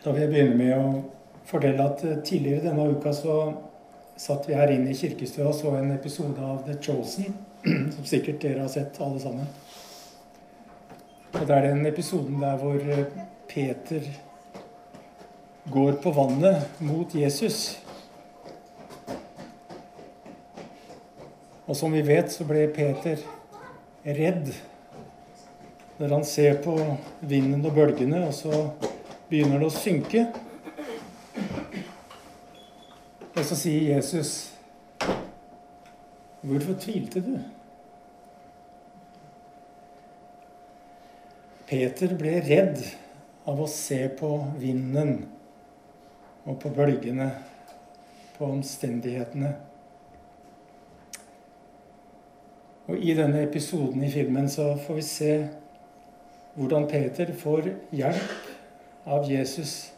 Da vil jeg begynne med å fortelle at eh, tidligere denne uka så satt vi her inne i kirkestua og så en episode av The Chosen, som sikkert dere har sett alle sammen. Og det er den episoden der hvor eh, Peter går på vannet mot Jesus. Og som vi vet, så ble Peter redd når han ser på vinden og bølgene, og så begynner det å synke. Og så sier Jesus, 'Hvorfor tvilte du?' Peter ble redd av å se på vinden og på bølgene, på omstendighetene. Og i denne episoden i filmen så får vi se hvordan Peter får hjelp av Jesus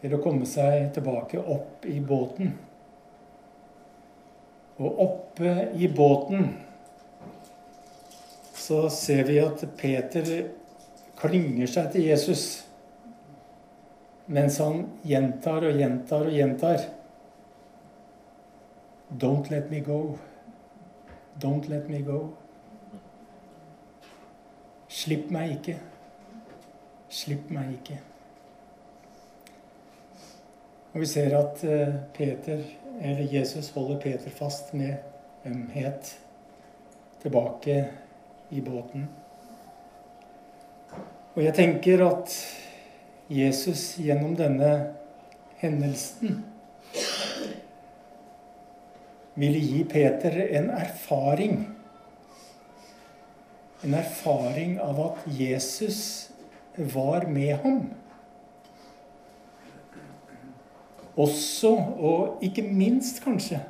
til å komme seg tilbake opp i båten. Og oppe i båten så ser vi at Peter klynger seg til Jesus mens han gjentar og gjentar og gjentar. Don't let me go. Don't let me go. Slipp meg ikke. Slipp meg ikke. Og vi ser at eh, Peter, eller Jesus holder Peter fast med ømhet tilbake i båten. Og jeg tenker at Jesus gjennom denne hendelsen ville gi Peter en erfaring. En erfaring av at Jesus var med ham. Også, og ikke minst kanskje,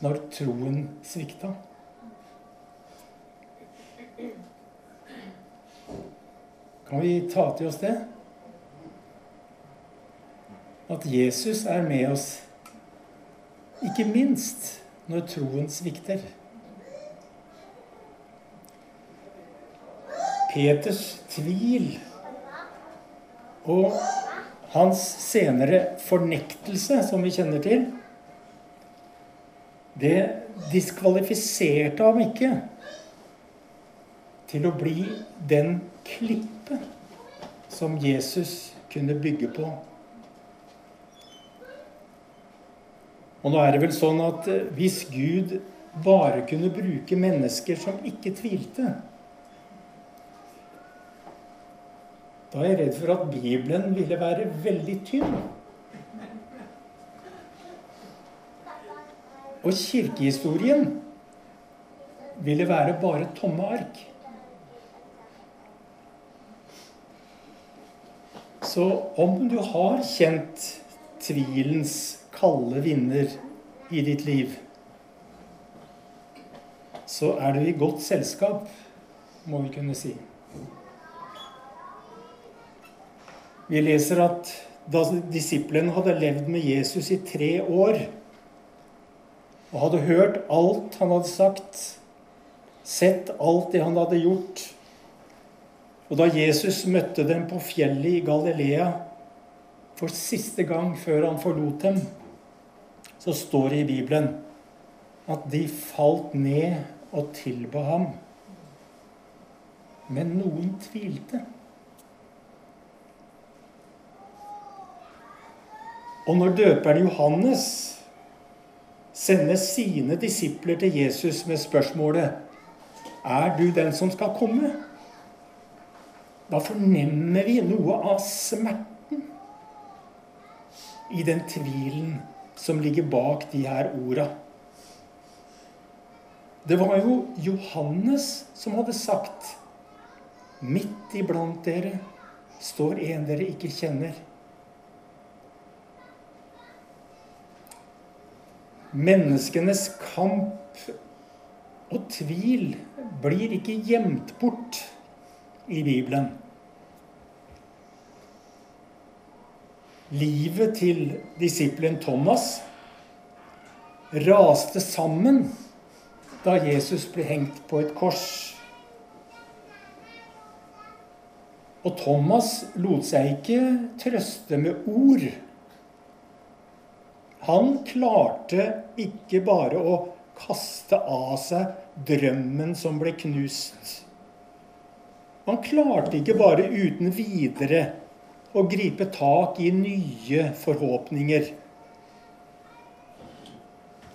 når troen svikta. Kan vi ta til oss det? At Jesus er med oss, ikke minst når troen svikter. Peters tvil og hans senere fornektelse, som vi kjenner til, det diskvalifiserte ham ikke til å bli den klippe som Jesus kunne bygge på. Og nå er det vel sånn at hvis Gud bare kunne bruke mennesker som ikke tvilte, Da er jeg redd for at Bibelen ville være veldig tynn. Og kirkehistorien ville være bare tomme ark. Så om du har kjent tvilens kalde vinder i ditt liv, så er du i godt selskap, må vi kunne si. Vi leser at da disiplene hadde levd med Jesus i tre år og hadde hørt alt han hadde sagt, sett alt det han hadde gjort Og da Jesus møtte dem på fjellet i Galilea for siste gang før han forlot dem, så står det i Bibelen at de falt ned og tilba ham. Men noen tvilte. Og når døperen Johannes sender sine disipler til Jesus med spørsmålet Er du den som skal komme? Da fornemmer vi noe av smerten i den tvilen som ligger bak de her orda. Det var jo Johannes som hadde sagt Midt iblant dere står en dere ikke kjenner. Menneskenes kamp og tvil blir ikke gjemt bort i Bibelen. Livet til disippelen Thomas raste sammen da Jesus ble hengt på et kors. Og Thomas lot seg ikke trøste med ord. Han klarte ikke bare å kaste av seg drømmen som ble knust. Han klarte ikke bare uten videre å gripe tak i nye forhåpninger.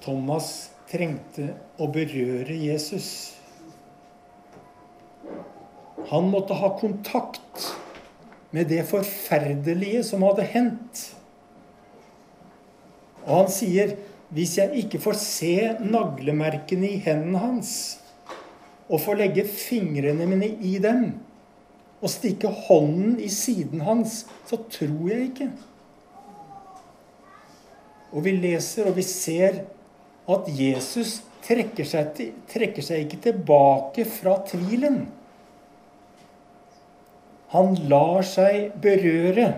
Thomas trengte å berøre Jesus. Han måtte ha kontakt med det forferdelige som hadde hendt. Og han sier, 'Hvis jeg ikke får se naglemerkene i hendene hans' 'og får legge fingrene mine i dem' 'og stikke hånden i siden hans', så tror jeg ikke'. Og vi leser og vi ser at Jesus trekker seg, til, trekker seg ikke tilbake fra tvilen. Han lar seg berøre.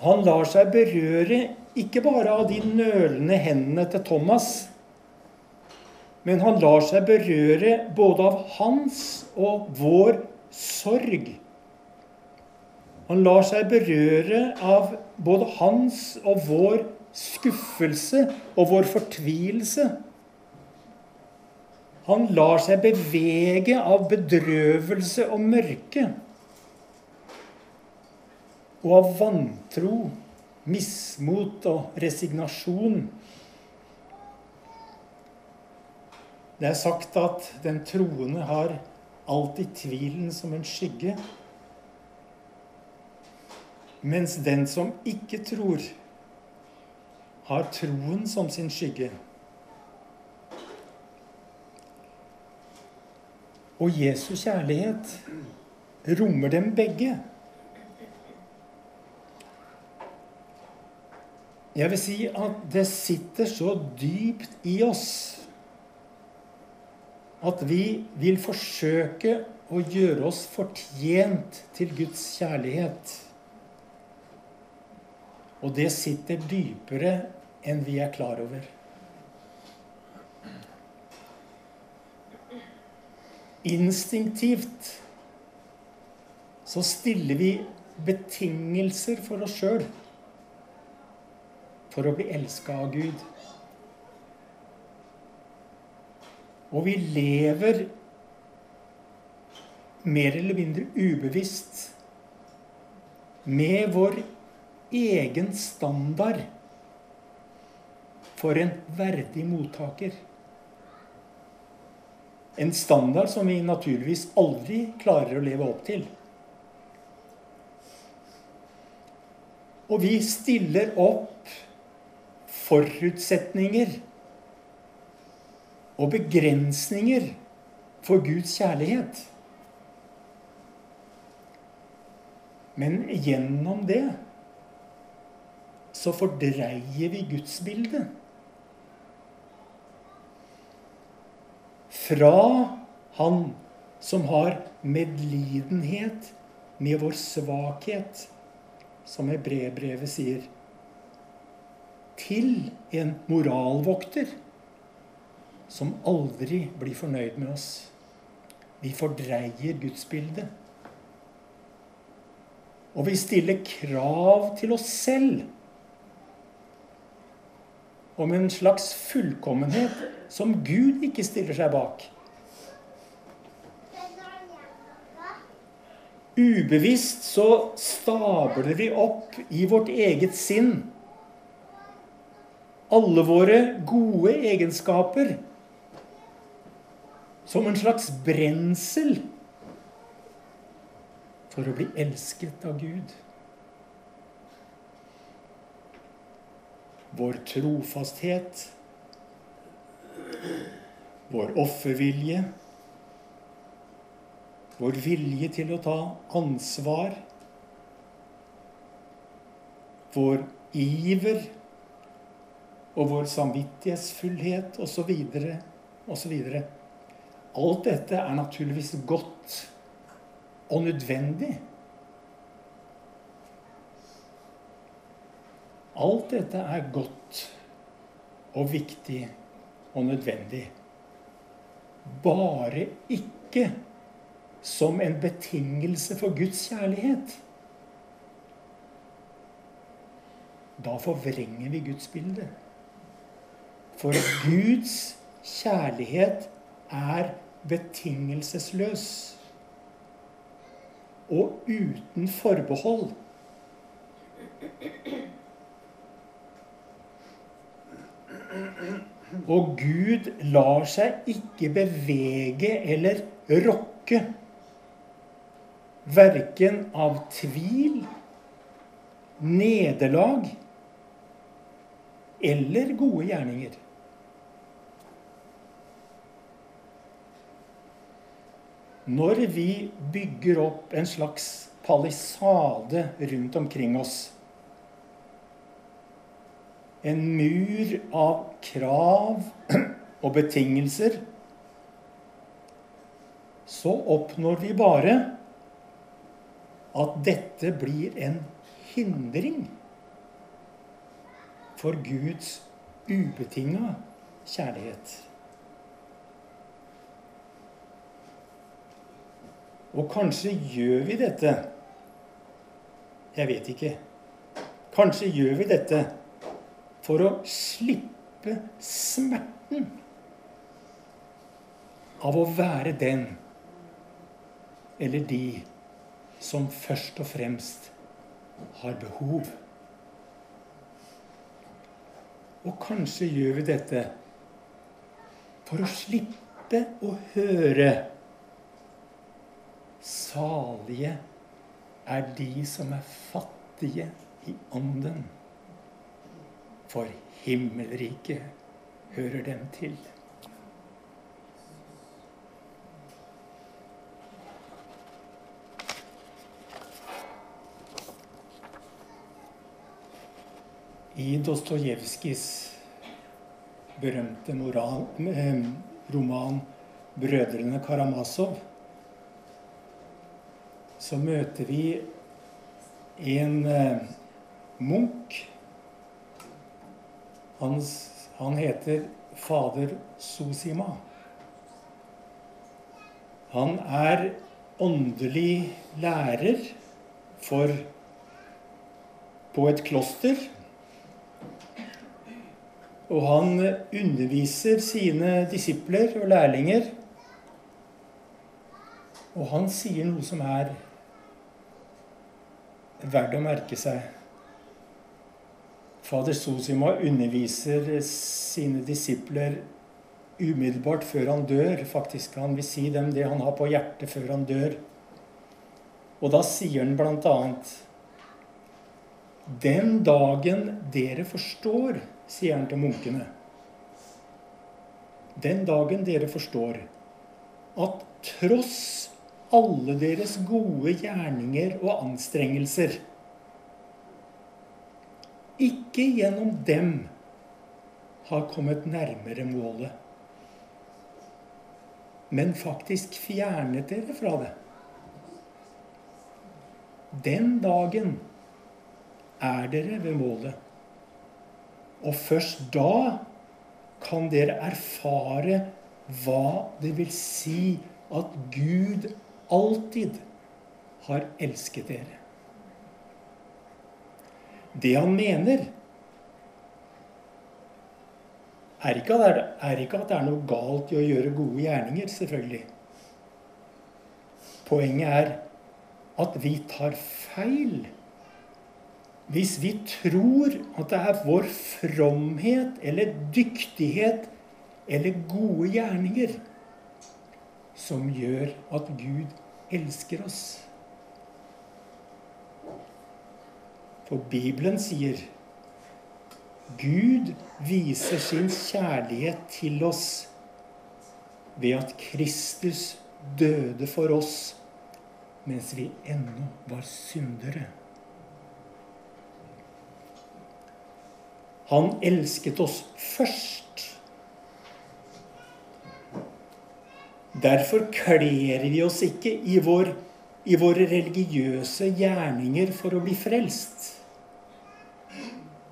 Han lar seg berøre ikke bare av de nølende hendene til Thomas, men han lar seg berøre både av hans og vår sorg. Han lar seg berøre av både hans og vår skuffelse og vår fortvilelse. Han lar seg bevege av bedrøvelse og mørke. Og av vantro, mismot og resignasjon. Det er sagt at den troende har alltid tvilen som en skygge. Mens den som ikke tror, har troen som sin skygge. Og Jesu kjærlighet rommer dem begge. Jeg vil si at det sitter så dypt i oss at vi vil forsøke å gjøre oss fortjent til Guds kjærlighet. Og det sitter dypere enn vi er klar over. Instinktivt så stiller vi betingelser for oss sjøl for å bli elska av Gud. Og vi lever mer eller mindre ubevisst med vår egen standard for en verdig mottaker. En standard som vi naturligvis aldri klarer å leve opp til. Og vi stiller opp forutsetninger og begrensninger for Guds kjærlighet. Men gjennom det så fordreier vi gudsbildet. fra Han som har medlidenhet med vår svakhet, som Hebreerbrevet sier, til en moralvokter som aldri blir fornøyd med oss. Vi fordreier gudsbildet. Og vi stiller krav til oss selv om en slags fullkommenhet som Gud ikke stiller seg bak. Ubevisst så stabler vi opp i vårt eget sinn alle våre gode egenskaper som en slags brensel for å bli elsket av Gud. vår trofasthet, vår offervilje, vår vilje til å ta ansvar, vår iver og vår samvittighetsfullhet osv. osv. Alt dette er naturligvis godt og nødvendig. Alt dette er godt og viktig og nødvendig. Bare ikke som en betingelse for Guds kjærlighet, da forvrenger vi Guds bilde. For Guds kjærlighet er betingelsesløs og uten forbehold. Og Gud lar seg ikke bevege eller rokke verken av tvil, nederlag eller gode gjerninger. Når vi bygger opp en slags palisade rundt omkring oss, en mur av krav og betingelser, så oppnår vi bare at dette blir en hindring for Guds ubetinga kjærlighet. Og kanskje gjør vi dette Jeg vet ikke. Kanskje gjør vi dette for å slippe smerten av å være den eller de som først og fremst har behov. Og kanskje gjør vi dette for å slippe å høre Salige er de som er fattige i ånden, for himmelriket hører dem til. I Dostojevskijs berømte moral, eh, roman 'Brødrene Karamazov' så møter vi en eh, munk. Han, han heter fader Sosima. Han er åndelig lærer for på et kloster. Og han underviser sine disipler og lærlinger. Og han sier noe som er verdt å merke seg. Fader Sosima underviser sine disipler umiddelbart før han dør. Faktisk Han vil si dem det han har på hjertet før han dør. Og da sier han bl.a.: Den dagen dere forstår, sier han til munkene Den dagen dere forstår at tross alle deres gode gjerninger og anstrengelser. Ikke gjennom dem har kommet nærmere målet, men faktisk fjernet dere fra det. Den dagen er dere ved målet. Og først da kan dere erfare hva det vil si at Gud alltid har elsket dere. Det han mener, er ikke, at, er ikke at det er noe galt i å gjøre gode gjerninger, selvfølgelig. Poenget er at vi tar feil hvis vi tror at det er vår fromhet eller dyktighet eller gode gjerninger som gjør at Gud elsker oss. For Bibelen sier Gud viser sin kjærlighet til oss ved at Kristus døde for oss mens vi ennå var syndere. Han elsket oss først Derfor kler vi oss ikke i, vår, i våre religiøse gjerninger for å bli frelst.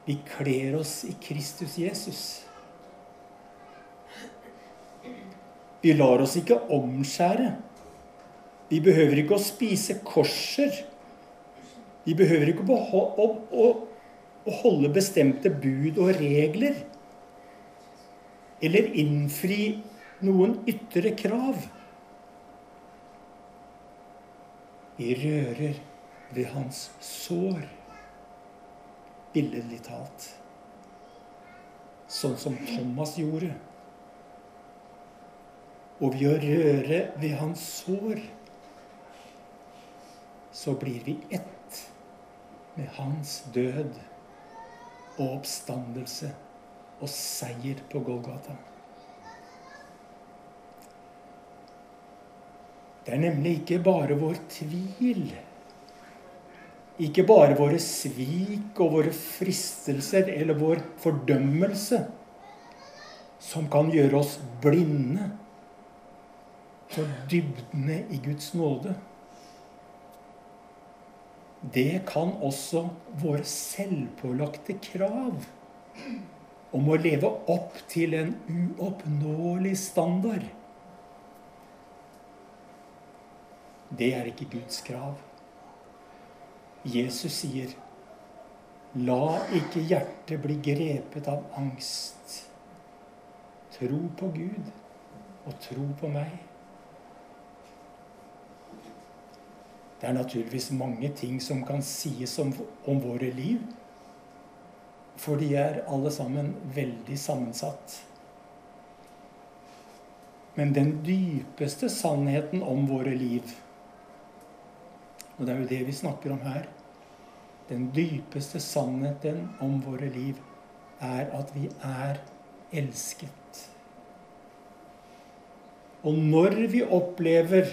Vi kler oss i Kristus Jesus. Vi lar oss ikke omskjære Vi behøver ikke å spise korser. Vi behøver ikke å, holde bestemte bud og regler. Eller innfri noen ytre krav. Vi rører ved hans sår, billedlig talt. Sånn som Thomas gjorde. Og ved å røre ved hans sår, så blir vi ett med hans død og oppstandelse og seier på Golgata. Det er nemlig ikke bare vår tvil, ikke bare våre svik og våre fristelser eller vår fordømmelse som kan gjøre oss blinde for dybdene i Guds nåde. Det kan også våre selvpålagte krav om å leve opp til en uoppnåelig standard. Det er ikke Guds krav. Jesus sier, 'La ikke hjertet bli grepet av angst.' Tro på Gud og tro på meg. Det er naturligvis mange ting som kan sies om, om våre liv. For de er alle sammen veldig sammensatt. Men den dypeste sannheten om våre liv, og det er jo det vi snakker om her Den dypeste sannheten om våre liv er at vi er elsket. Og når vi opplever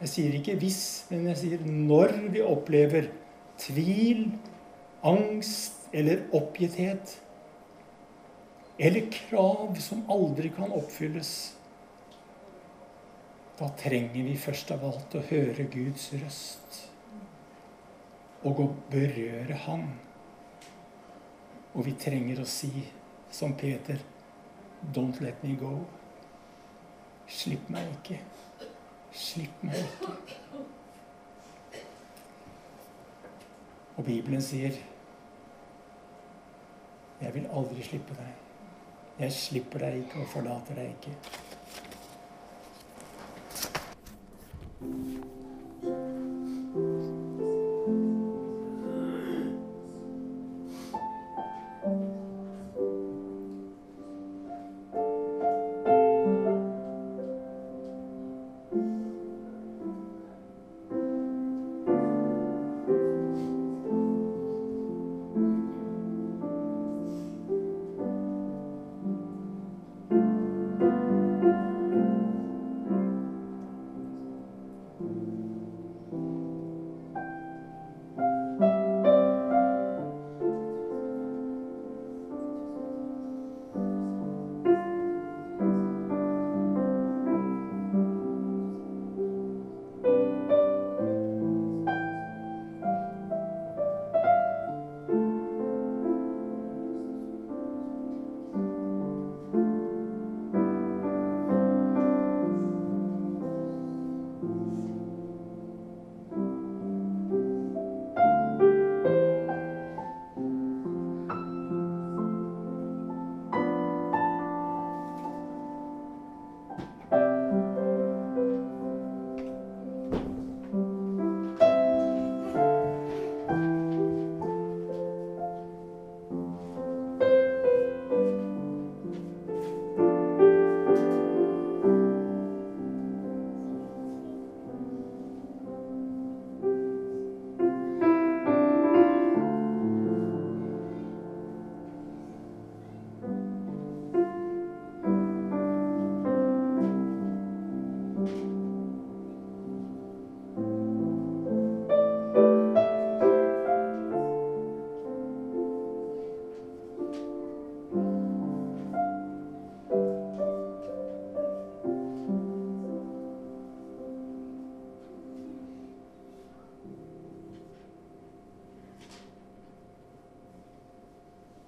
jeg sier ikke hvis, men jeg sier når vi opplever tvil, angst eller oppgitthet. Eller krav som aldri kan oppfylles. Da trenger vi først av alt å høre Guds røst. Og å berøre Han. Og vi trenger å si som Peter Don't let me go. Slipp meg ikke. Slipp meg ikke. Og Bibelen sier, 'Jeg vil aldri slippe deg'. Jeg slipper deg ikke og forlater deg ikke. you.